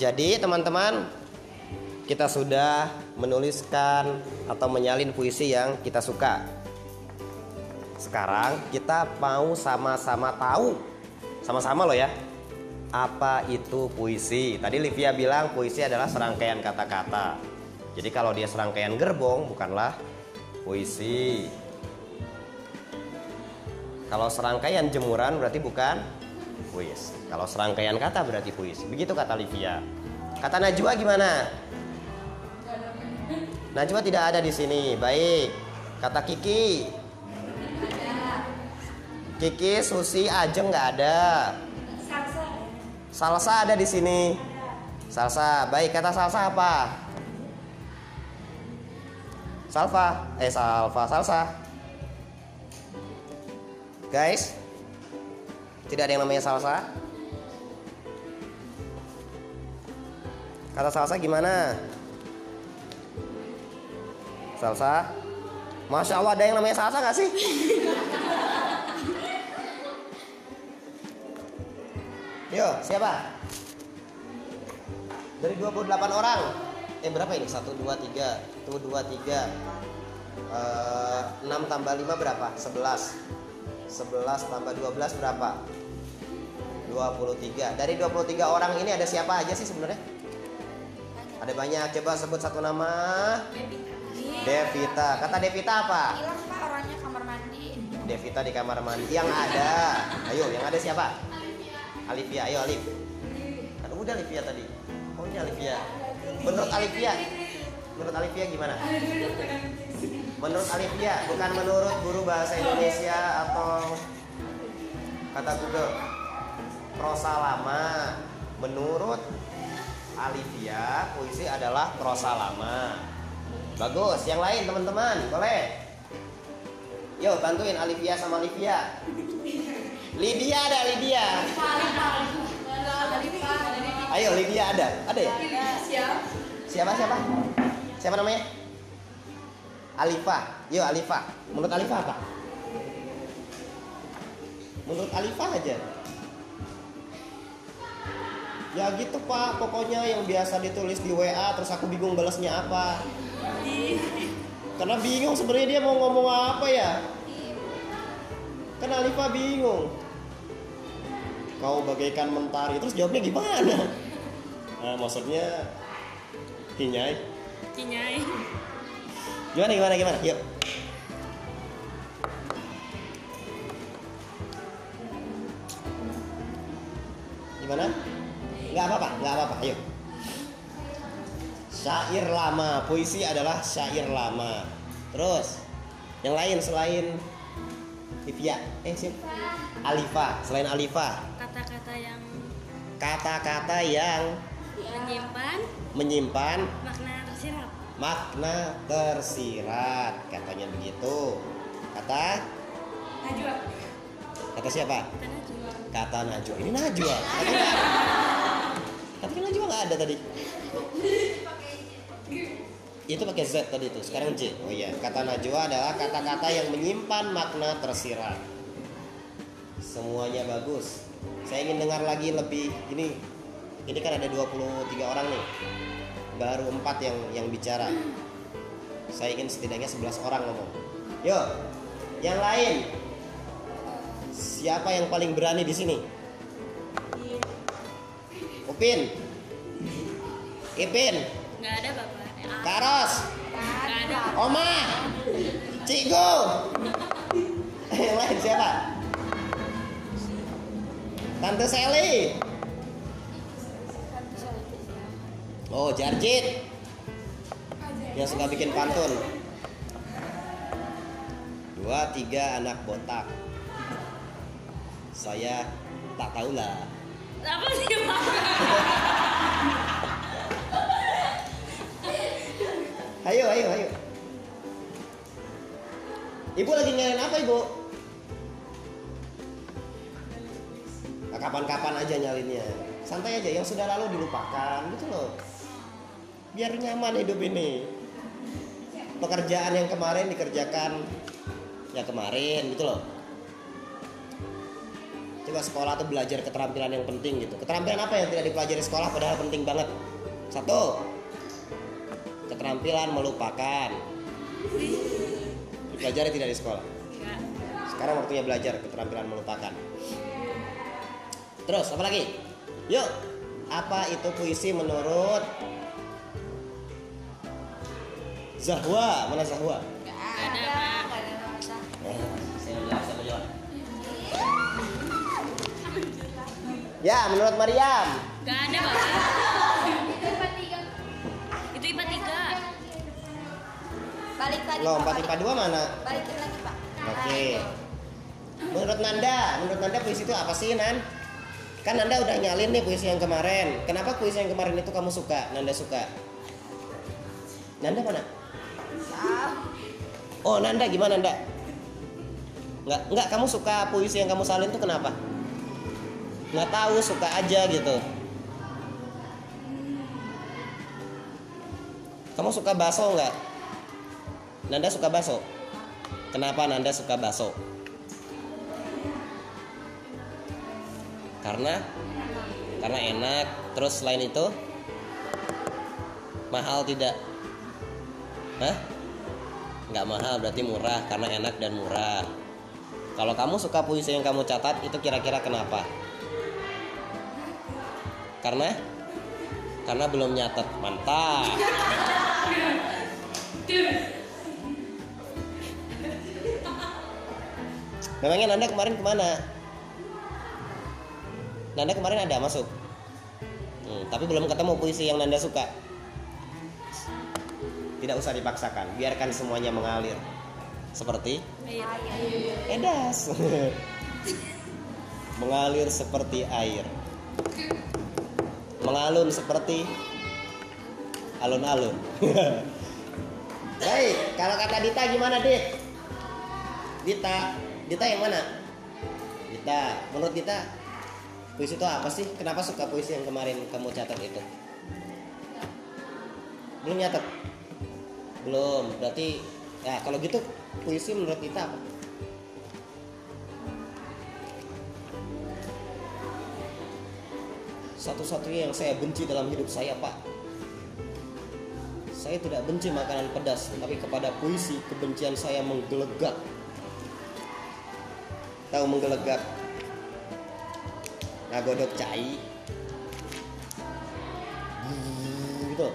Jadi teman-teman kita sudah menuliskan atau menyalin puisi yang kita suka. Sekarang kita mau sama-sama tahu, sama-sama loh ya, apa itu puisi. Tadi Livia bilang puisi adalah serangkaian kata-kata. Jadi kalau dia serangkaian gerbong bukanlah puisi. Kalau serangkaian jemuran berarti bukan puisi. Kalau serangkaian kata berarti puisi. Begitu kata Livia. Kata Najwa gimana? Najwa tidak ada di sini. Baik. Kata Kiki. Kiki, Susi, Ajeng nggak ada. Salsa ada di sini. Salsa. Baik, kata salsa apa? Salva. Eh, salva, salsa. Guys, tidak ada yang namanya salsa. Kata salsa gimana? Salsa? Masya Allah ada yang namanya salsa gak sih? Yo, siapa? Dari 28 orang. Eh berapa ini? 1, 2, 3 Tuh 2, 3 uh, 6 tambah 5 berapa? 11 11 tambah 12 berapa? 23 Dari 23 orang ini ada siapa aja sih sebenarnya? Ada banyak, coba sebut satu nama. Devita. Kata Devita apa? Hilang pak. Orangnya kamar mandi. Devita di kamar mandi. Yang ada. Ayo, yang ada siapa? Alivia, ayo Alif. Kan udah Alivia tadi. Oh ini Alivia. Menurut Alivia Menurut Alivia gimana? Menurut Alivia Bukan menurut guru bahasa Indonesia Atau Kata Google Prosa lama Menurut Alivia Puisi adalah prosa lama Bagus, yang lain teman-teman Boleh Yuk bantuin Alivia sama Alivia Lydia ada Lydia Ayo Lydia ada Ada ya? Siapa siapa? Siapa namanya? Alifa. Yuk Alifa. Menurut Alifa apa? Menurut Alifa aja. Ya gitu pak, pokoknya yang biasa ditulis di WA terus aku bingung balasnya apa. Karena bingung sebenarnya dia mau ngomong apa ya. Kan Alifa bingung. Kau bagaikan mentari, terus jawabnya gimana? Nah, maksudnya Kinyai. Kinyai. Gimana gimana gimana? Yuk. Gimana? Nggak apa-apa, nggak apa-apa. Yuk. Syair lama, puisi adalah syair lama. Terus, yang lain selain Ivia, eh siapa? Alifa, selain Alifa, Kata-kata yang kata-kata yang menyimpan menyimpan makna tersirat. makna tersirat katanya begitu kata Najwa. kata siapa Kata Najwa. kata Najwa ini Najwa nggak ada tadi? Itu pakai Z tadi itu sekarang J. Oh iya kata Najwa adalah kata-kata yang menyimpan makna tersirat. Semuanya bagus. Saya ingin dengar lagi lebih ini ini kan ada 23 orang nih. Baru empat yang yang bicara. Saya ingin setidaknya 11 orang ngomong. Yuk yang lain. Siapa yang paling berani di sini? Upin Ipin. Nggak ada bapak. Karos Nggak ada. Oma. Cikgu. Yang lain siapa? Tante Sally. Oh Jarjit. Yang suka bikin pantun. Dua tiga anak botak. Saya tak tahu lah Apa sih pak? Ayo ayo ayo. Ibu lagi nyalain apa ibu? Nah, kapan-kapan aja nyalinnya. Santai aja yang sudah lalu dilupakan gitu loh. Biar nyaman hidup ini. Pekerjaan yang kemarin dikerjakan ya kemarin gitu loh. Coba sekolah tuh belajar keterampilan yang penting gitu. Keterampilan apa yang tidak dipelajari sekolah padahal penting banget? Satu, keterampilan melupakan. Dipelajari tidak di sekolah. Sekarang waktunya belajar keterampilan melupakan. Terus apa lagi? Yuk, apa itu puisi menurut Zahwa? Mana Zahwa? Gak ada, Pak. gak. Ya, menurut Mariam. Enggak ada bapak. Balik lagi. Loh, Pak, 4 balik. IPA 2 mana? Balikin lagi pak. Oke. Menurut Nanda, menurut Nanda puisi itu apa sih, Nan? Kan Nanda udah nyalin nih puisi yang kemarin. Kenapa puisi yang kemarin itu kamu suka? Nanda suka. Nanda mana? Oh, Nanda gimana, Nanda? Nggak, nggak kamu suka puisi yang kamu salin tuh kenapa? Nggak tahu, suka aja gitu. Kamu suka bakso nggak? Nanda suka bakso. Kenapa Nanda suka bakso? Karena karena enak. Terus selain itu mahal tidak? Hah? Nggak mahal berarti murah karena enak dan murah. Kalau kamu suka puisi yang kamu catat itu kira-kira kenapa? Karena karena belum nyatet mantap. Memangnya Nanda kemarin ke mana? Nanda kemarin ada masuk, Hmm, tapi belum ketemu puisi yang Nanda suka. Tidak usah dipaksakan, biarkan semuanya mengalir. Seperti Air. edas. mengalir seperti air. Mengalun seperti alun-alun. Baik, kalau kata Dita gimana, Dit? Dita, Dita yang mana? Dita, menurut Dita puisi itu apa sih? Kenapa suka puisi yang kemarin kamu catat itu? Belum nyatet? Belum, berarti ya kalau gitu puisi menurut Dita apa? Satu-satunya yang saya benci dalam hidup saya, Pak. Saya tidak benci makanan pedas, tapi kepada puisi kebencian saya menggelegak. Tahu menggelegak? Ngagodok cai. Gitu.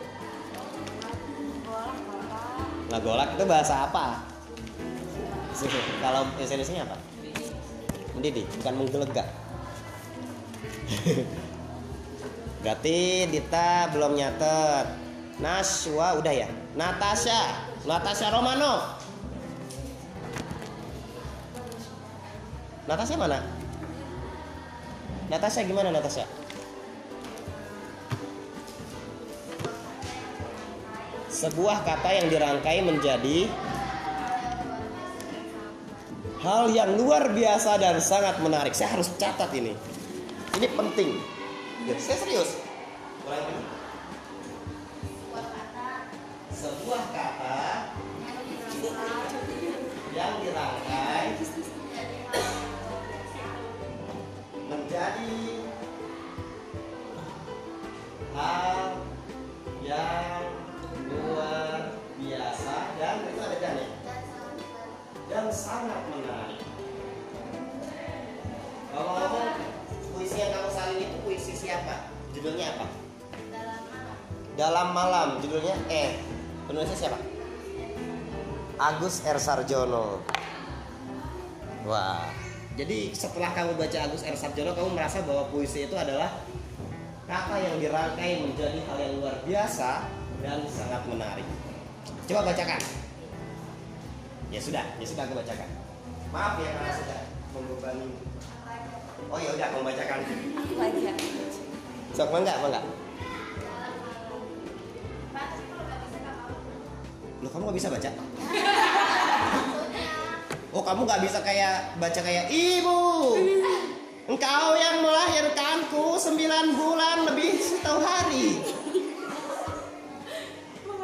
Ngagolak itu bahasa apa? Kalau bahasa Indonesia apa? Mendidih, bukan menggelegak. Berarti Dita belum nyatet. Naswa udah ya. Natasha, Natasha Romano. Natasha mana? Natasha gimana Natasha? Sebuah kata yang dirangkai menjadi hal yang luar biasa dan sangat menarik. Saya harus catat ini. Ini penting. Ya, saya serius. Menjadi hal yang luar biasa dan itu ada dan ya dan sangat menarik. Kalau ngomong puisi yang kamu salin itu puisi siapa? Judulnya apa? Dalam malam judulnya eh penulisnya siapa? Agus R Sarjono. Wah. Jadi setelah kamu baca Agus R Sarjono kamu merasa bahwa puisi itu adalah kata yang dirangkai menjadi hal yang luar biasa dan sangat menarik. Coba bacakan. Ya sudah, ya sudah aku bacakan. Maaf ya karena sudah membebani. Oh ya udah aku bacakan. Aku aja. Sok mangga, mangga. Loh kamu gak bisa baca? Oh kamu gak bisa kayak baca kayak Ibu Engkau yang melahirkanku sembilan bulan lebih satu hari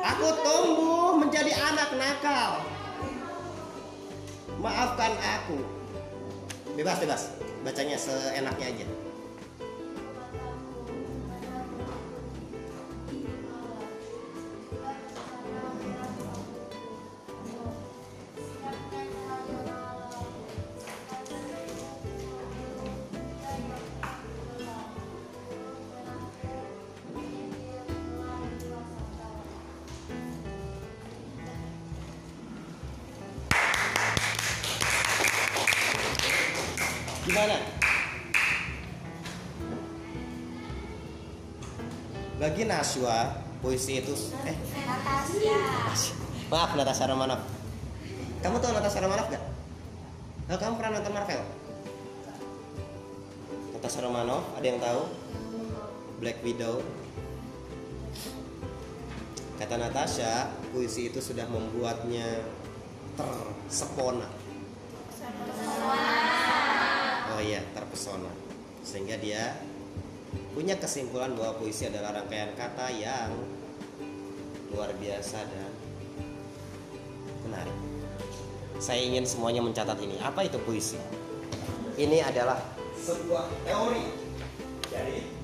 Aku tumbuh menjadi anak nakal Maafkan aku Bebas, bebas. Bacanya seenaknya aja. Gimana? Bagi Naswa, puisi itu eh Natasha. maaf Natasha Romanov. Kamu tahu Natasha Romanov gak? Oh, kamu pernah nonton Marvel? Natasha Romanov, ada yang tahu? Black Widow. Kata Natasha, puisi itu sudah membuatnya tersepona. Iya, terpesona. Sehingga dia punya kesimpulan bahwa puisi adalah rangkaian kata yang luar biasa dan menarik. Saya ingin semuanya mencatat ini. Apa itu puisi? Ini adalah sebuah teori. Jadi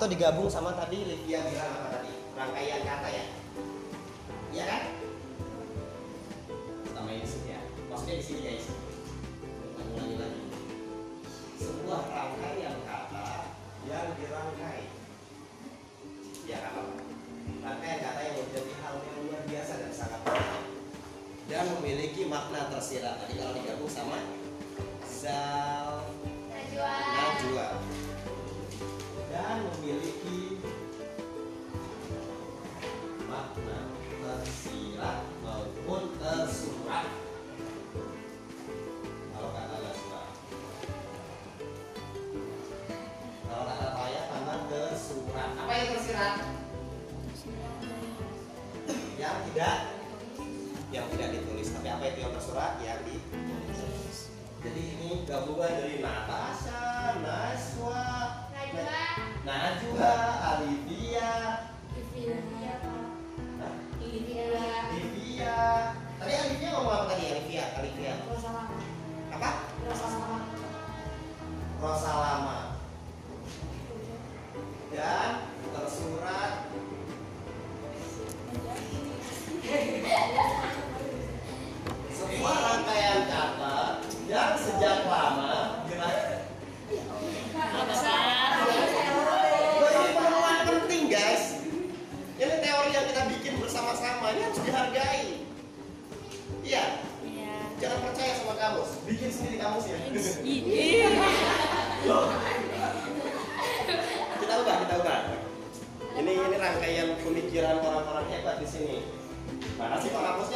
atau digabung sama tadi Livia bilang apa tadi? Rangkaian kata ya? Iya kan? Di sini ya. Maksudnya di sini guys. Kita ulangi lagi. Sebuah rangkaian kata yang dirangkai. Ya apa? Rangkaian kata yang menjadi hal yang luar biasa dan sangat penting dan memiliki makna tersirat. Tadi kalau digabung sama zal Najwa. Najwa dan memiliki makna tersirat maupun tersurat kalau kata Najwa kalau kata saya tambah tersurat apa yang tersirat? Yang tidak yang tidak ditulis. Tapi apa itu yang tersurat? Yang ditulis. Jadi ini gabungan dari Natasha, Naswa, Najwa. Alivia, Livia. Hah? Livia. Livia. Tadi Alivia ngomong apa tadi Alivia? Alivia. Rosalama. Apa? Rosalama. Rosalama. Dan tersurat sebuah rangkaian kata yang sejak lama gerak Apa sih? Loh, ini pengumuman penting guys ini teori yang kita bikin ini harus dihargai iya Iya. jangan percaya sama kamus bikin sendiri kamusnya Ih. Loh. kita ubah kita ubah ini ini rangkaian pemikiran orang-orang hebat di sini mana sih pak kamusnya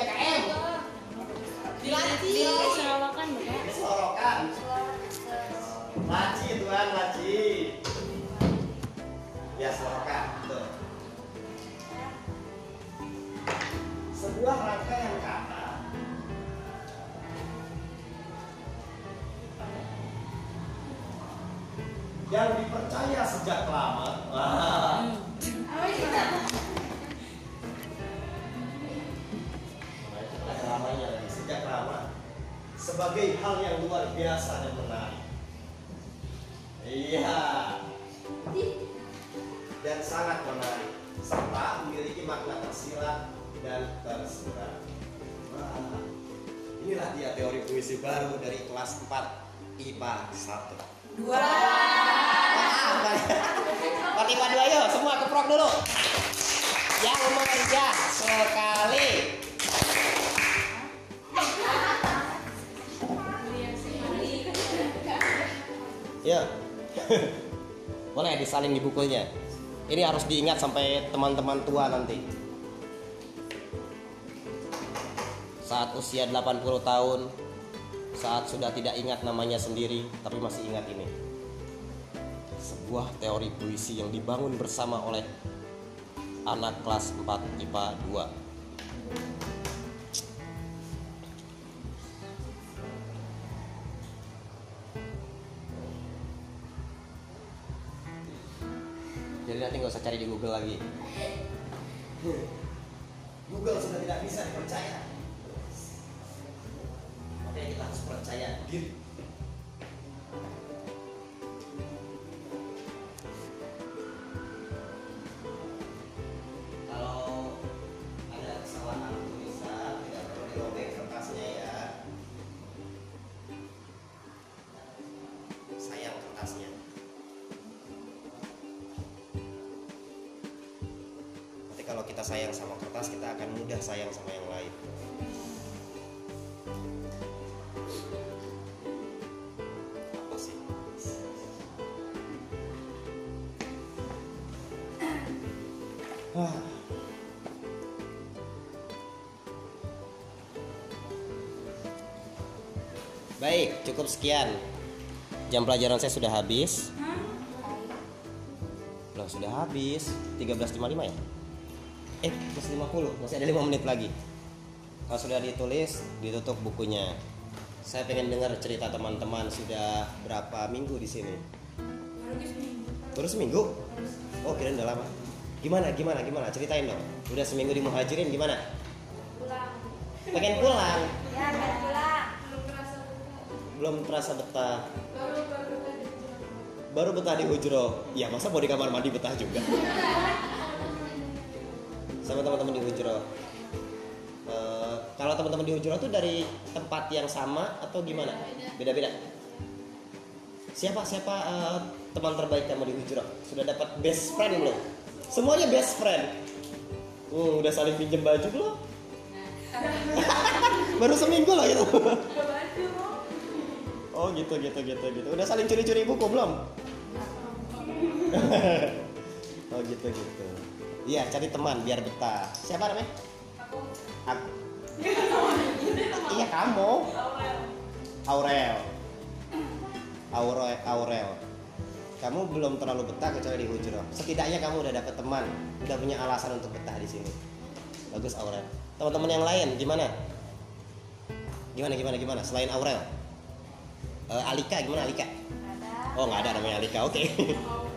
sebagai hal yang luar biasa dan menarik. Iya. Dan sangat menarik. Serta memiliki makna tersirat dan tersurat Wah, inilah dia teori puisi baru dari kelas 4 IPA 1 Dua. Pak. IPA 2 yuk. Semua keprok dulu. Yang mengerja sekali Ya. Boleh disalin di bukunya. Ini harus diingat sampai teman-teman tua nanti. saat usia 80 tahun, saat sudah tidak ingat namanya sendiri, tapi masih ingat ini. Sebuah teori puisi yang dibangun bersama oleh anak kelas 4 IPA 2. Cari di Google lagi. Google sudah tidak bisa dipercaya. Kalau kita sayang sama kertas, kita akan mudah sayang sama yang lain. Apa sih? Ah. Baik, cukup sekian. Jam pelajaran saya sudah habis. Loh, sudah habis. 13.55 ya? Eh, masih 50. Masih ada 5 menit lagi. Kalau sudah ditulis, ditutup bukunya. Saya pengen dengar cerita teman-teman sudah berapa minggu di sini? Baru seminggu? Oh, kirain udah lama. Gimana, gimana, gimana? Ceritain dong. Udah seminggu di Muhajirin gimana? Pulang. Pengen pulang? Ya, pengen pulang. Belum terasa betah. Baru baru tadi. Baru betah di Hujro. Ya, masa mau di kamar mandi betah juga? Sama teman-teman di Hujro. Eh, kalau teman-teman di Hujro tuh dari tempat yang sama atau gimana? Beda-beda. Siapa siapa eh, teman terbaik kamu di Hujro? Sudah dapat best friend belum? Semuanya best friend. Uh, udah saling pinjem baju belum? Baru seminggu loh itu. Oh gitu gitu gitu gitu. Udah saling curi-curi buku belum? oh gitu gitu. Iya cari teman biar betah. Siapa namanya? Aku. iya kamu. Aurel. Aurel. Aurel. Kamu belum terlalu betah kecuali di Hujro. Setidaknya kamu udah dapet teman, udah punya alasan untuk betah di sini. Bagus Aurel. Teman-teman yang lain gimana? Gimana gimana gimana? Selain Aurel, Eh, Alika gimana Alika? Ada. Oh nggak ada namanya Alika, oke.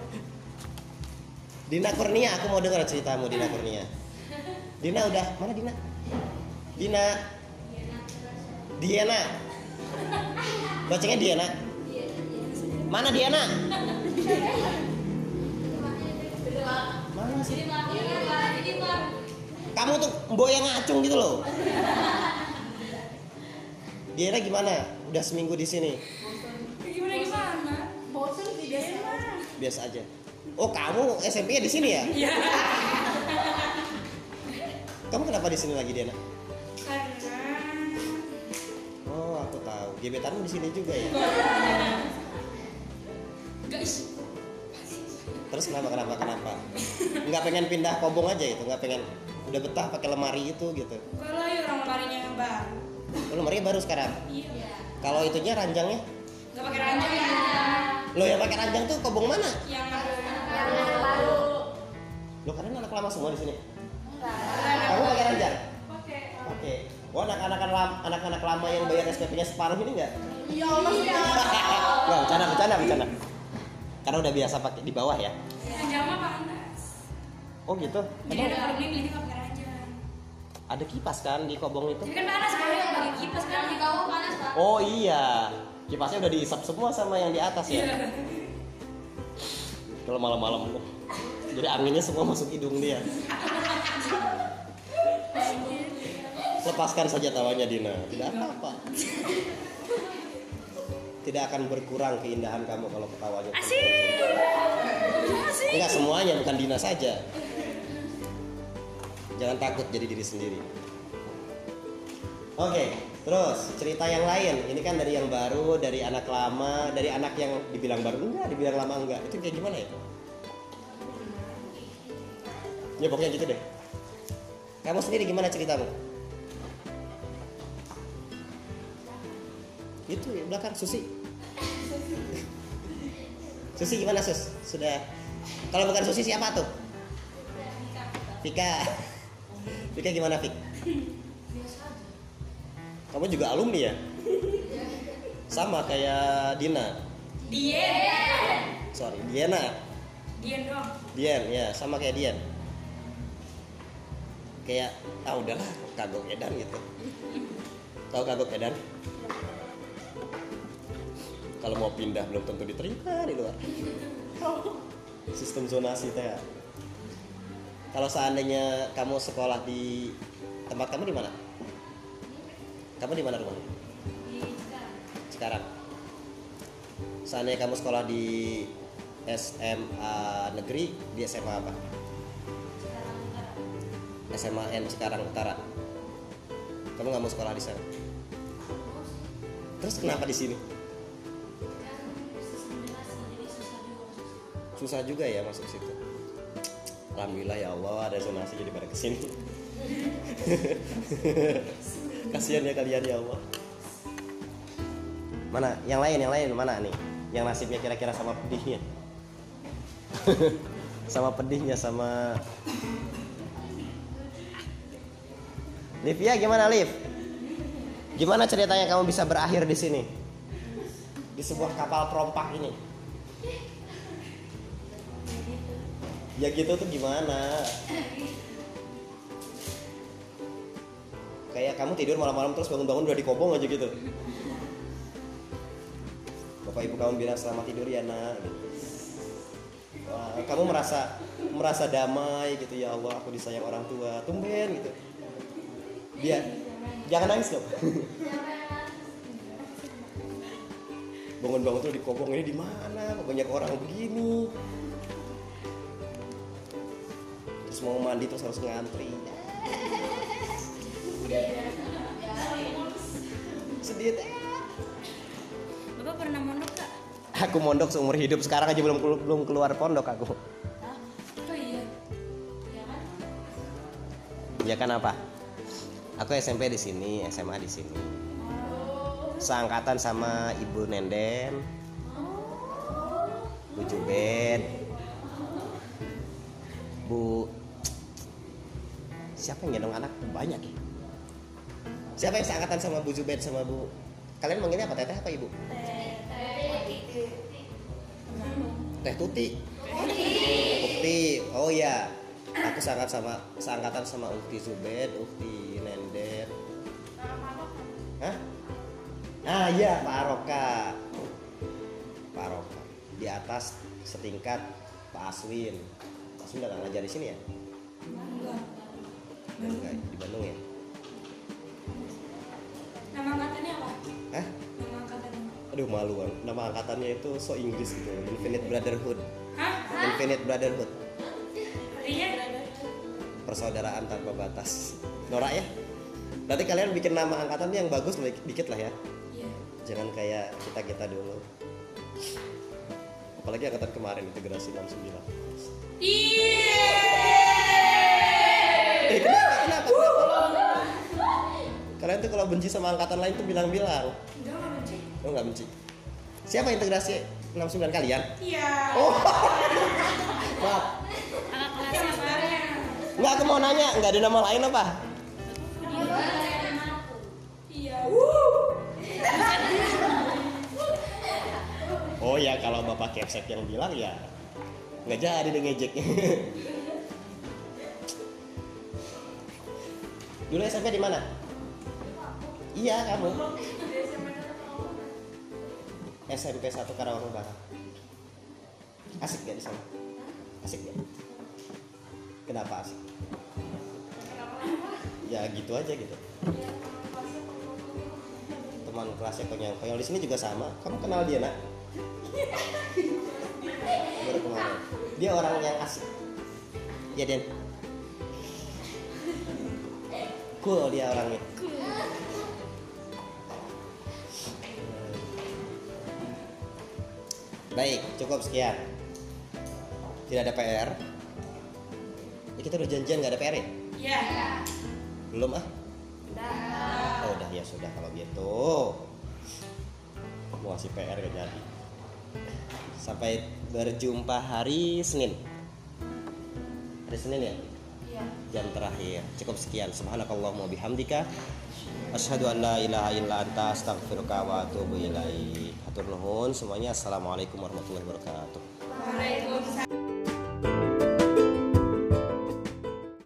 Dina Kurnia, aku mau dengar ceritamu Dina Kurnia. Dina udah mana Dina? Dina. Diana. Bacanya Diana. Mana Diana? Mana sih? Kamu tuh mbok yang ngacung gitu loh. Diana gimana? Udah seminggu di sini. Gimana gimana? Bosan. Biasa aja. Oh kamu SMP-nya di sini ya? Iya. Kamu kenapa di sini lagi Diana? Karena Oh aku tahu. Gebetanmu di sini juga ya? guys, Terus kenapa kenapa kenapa? Nggak pengen pindah kobong aja itu? Nggak pengen udah betah pakai lemari itu gitu? kalau ya orang lemarinya yang baru. Oh, lemarinya baru sekarang. Iya. Kalau itunya ranjangnya? Gak pakai ranjang ya. Lo yang pakai ranjang tuh kobong mana? Yang. Lo kalian anak lama semua di sini. Enggak. Kamu pakai ranjang? Oke. Oke. Oh anak-anak lama, anak-anak lama yang bayar SPP-nya separuh ini nggak? Ya Allah ya. Nggak, bercanda, bercanda, bercanda. Karena udah biasa pakai di bawah ya. Ranjang mah panas. Oh gitu. Jadi ada problem nggak pakai ranjang. Ada kipas kan di kobong itu? Jadi kan panas kalau yang pakai kipas kan di bawah panas pak. Oh iya, kipasnya udah diisap semua sama yang di atas ya. Kalau malam-malam, oh, jadi anginnya semua masuk hidung dia. Lepaskan saja tawanya Dina, tidak apa-apa. Tidak akan berkurang keindahan kamu kalau ketawanya. Asik. Asik. Enggak semuanya, bukan Dina saja. Jangan takut jadi diri sendiri. Oke, terus cerita yang lain. Ini kan dari yang baru, dari anak lama, dari anak yang dibilang baru enggak, dibilang lama enggak. Itu kayak gimana ya? ya pokoknya gitu deh. Kamu sendiri gimana ceritamu? Itu ya, belakang Susi. Susi gimana Sus? Sudah. Kalau bukan Susi siapa tuh? Fika Fika gimana Fik kamu juga alumni ya? Sama kayak Dina. Dien. Sorry Diana Dien dong Dien ya sama kayak Dien. Kayak ah udahlah kagok edan gitu. Tahu kagok edan? Kalau mau pindah belum tentu diterima di luar. Sistem zonasi teh. Kalau seandainya kamu sekolah di tempat kamu di mana? Kamu di mana rumah? Sekarang. Seandainya kamu sekolah di SMA negeri, di SMA apa? SMA N Cikarang Utara. Kamu nggak mau sekolah di sana? Terus kenapa di sini? Susah juga ya masuk situ. Alhamdulillah ya Allah ada zonasi jadi pada ke sini. Kasihan ya kalian ya Allah. Mana? Yang lain, yang lain mana nih? Yang nasibnya kira-kira sama pedihnya. sama pedihnya sama Livia gimana Liv? Gimana ceritanya kamu bisa berakhir di sini? Di sebuah kapal perompak ini? Ya gitu tuh gimana? Kayak kamu tidur malam-malam terus bangun-bangun udah dikobong aja gitu. Bapak ibu kamu bilang selamat tidur ya nak. Gitu. Wah, kamu merasa merasa damai gitu ya Allah aku disayang orang tua tumben gitu dia jangan nangis dong. Bangun-bangun tuh dikobong ini di mana? Kok banyak orang begini? Terus mau mandi terus harus ngantri. Sedih teh. Bapak pernah mondok kak? aku mondok seumur hidup sekarang aja belum belum keluar pondok aku. Oh iya. ya kan apa aku SMP di sini SMA di sini. Seangkatan sama ibu Nenden Bu Jubed Bu siapa yang gendong anak? Banyak ya. Siapa yang seangkatan sama Bu Jubed sama Bu kalian manggilnya apa? Teteh apa ibu? Teh tuti. Ukti oh iya. Aku seangkat sama seangkatan sama Ukti Zubed Ukti Ah iya Pak Aroka Pak Aroka di atas setingkat Pak Aswin Pak Aswin gak ngajar di sini ya? Enggak. Enggak, di Bandung ya? Nama angkatannya apa? Hah? Nama angkatannya. Aduh malu kan. Nama angkatannya itu so Inggris gitu Infinite Brotherhood Hah? Infinite Brotherhood Artinya? Persaudaraan tanpa batas Norak ya? Berarti kalian bikin nama angkatan yang bagus dikit lah ya. Jangan kayak kita-kita dulu Apalagi angkatan kemarin integrasi 69 Iya. Eh kenapa? Kenapa? Kenapa? Kalian tuh kalau benci sama angkatan lain tuh bilang-bilang Enggak nggak benci. Oh nggak benci Siapa integrasi 69 kalian? Iya. Oh Maaf Kakak kelasnya apa? Nggak aku mau nanya Nggak ada nama lain apa? Iya. Oh ya kalau bapak kepsek yang bilang ya nggak jadi deh ngejek. Dulu SMP di mana? Iya kamu. SMP 1 Karawang Barat. Asik gak di sana? Asik gak? Kenapa asik? Ya gitu aja gitu. Teman kelasnya konyol. Konyol di sini juga sama. Kamu kenal dia nak? baru kemarin dia orang yang asik ya Den cool dia orangnya baik cukup sekian tidak ada PR ya, kita udah janjian nggak ada PR ya Iya. belum ah sudah kalau gitu. Mau ngasih PR gak jadi. Sampai berjumpa hari Senin. Hari Senin ya? Iya. jam terakhir. Cukup sekian. Subhanakallahumma bihamdika. Asyhadu an la ilaha illa anta astaghfiruka wa atubu ilaik. Hatur nuhun semuanya. Assalamualaikum warahmatullahi wabarakatuh. Waalaikumsalam.